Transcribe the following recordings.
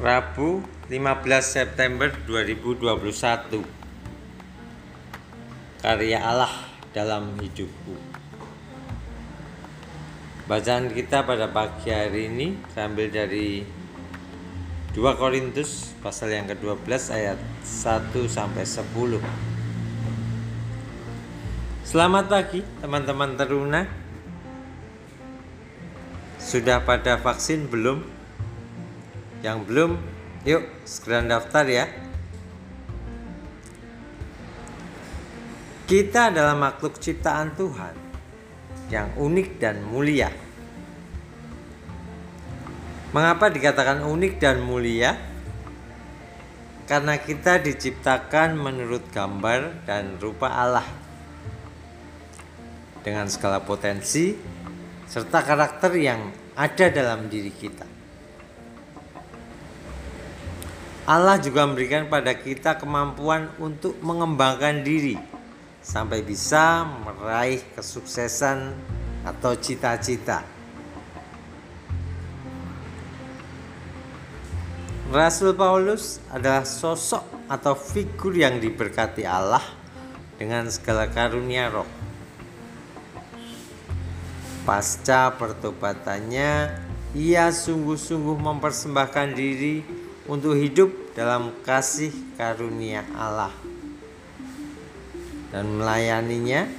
Rabu 15 September 2021 Karya Allah dalam hidupku. Bacaan kita pada pagi hari ini terambil dari 2 Korintus pasal yang ke-12 ayat 1 sampai 10 Selamat pagi teman-teman teruna. Sudah pada vaksin belum? Yang belum, yuk segera daftar ya. Kita adalah makhluk ciptaan Tuhan yang unik dan mulia. Mengapa dikatakan unik dan mulia? Karena kita diciptakan menurut gambar dan rupa Allah. Dengan segala potensi serta karakter yang ada dalam diri kita. Allah juga memberikan pada kita kemampuan untuk mengembangkan diri sampai bisa meraih kesuksesan atau cita-cita. Rasul Paulus adalah sosok atau figur yang diberkati Allah dengan segala karunia roh. Pasca pertobatannya, ia sungguh-sungguh mempersembahkan diri untuk hidup dalam kasih karunia Allah dan melayaninya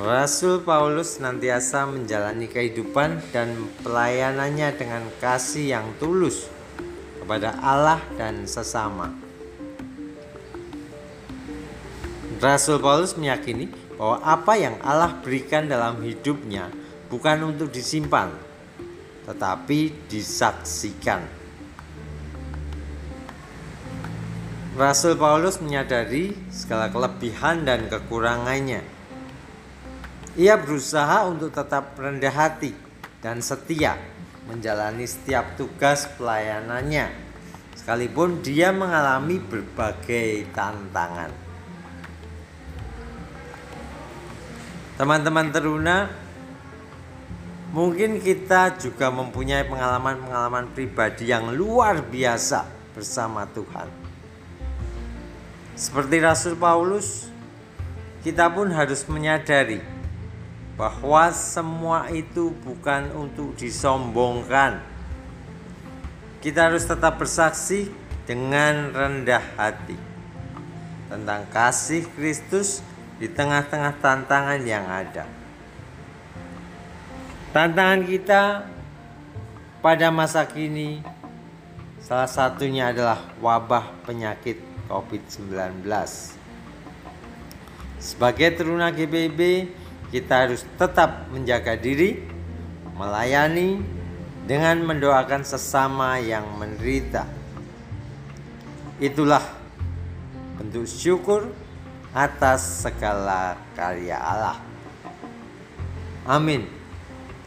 Rasul Paulus nantiasa menjalani kehidupan dan pelayanannya dengan kasih yang tulus kepada Allah dan sesama. Rasul Paulus meyakini bahwa apa yang Allah berikan dalam hidupnya bukan untuk disimpan, tetapi disaksikan. Rasul Paulus menyadari segala kelebihan dan kekurangannya. Ia berusaha untuk tetap rendah hati dan setia menjalani setiap tugas pelayanannya, sekalipun dia mengalami berbagai tantangan. Teman-teman teruna, Mungkin kita juga mempunyai pengalaman-pengalaman pribadi yang luar biasa bersama Tuhan. Seperti Rasul Paulus, kita pun harus menyadari bahwa semua itu bukan untuk disombongkan. Kita harus tetap bersaksi dengan rendah hati tentang kasih Kristus di tengah-tengah tantangan yang ada. Tantangan kita pada masa kini salah satunya adalah wabah penyakit COVID-19. Sebagai teruna GBB, kita harus tetap menjaga diri, melayani dengan mendoakan sesama yang menderita. Itulah bentuk syukur atas segala karya Allah. Amin.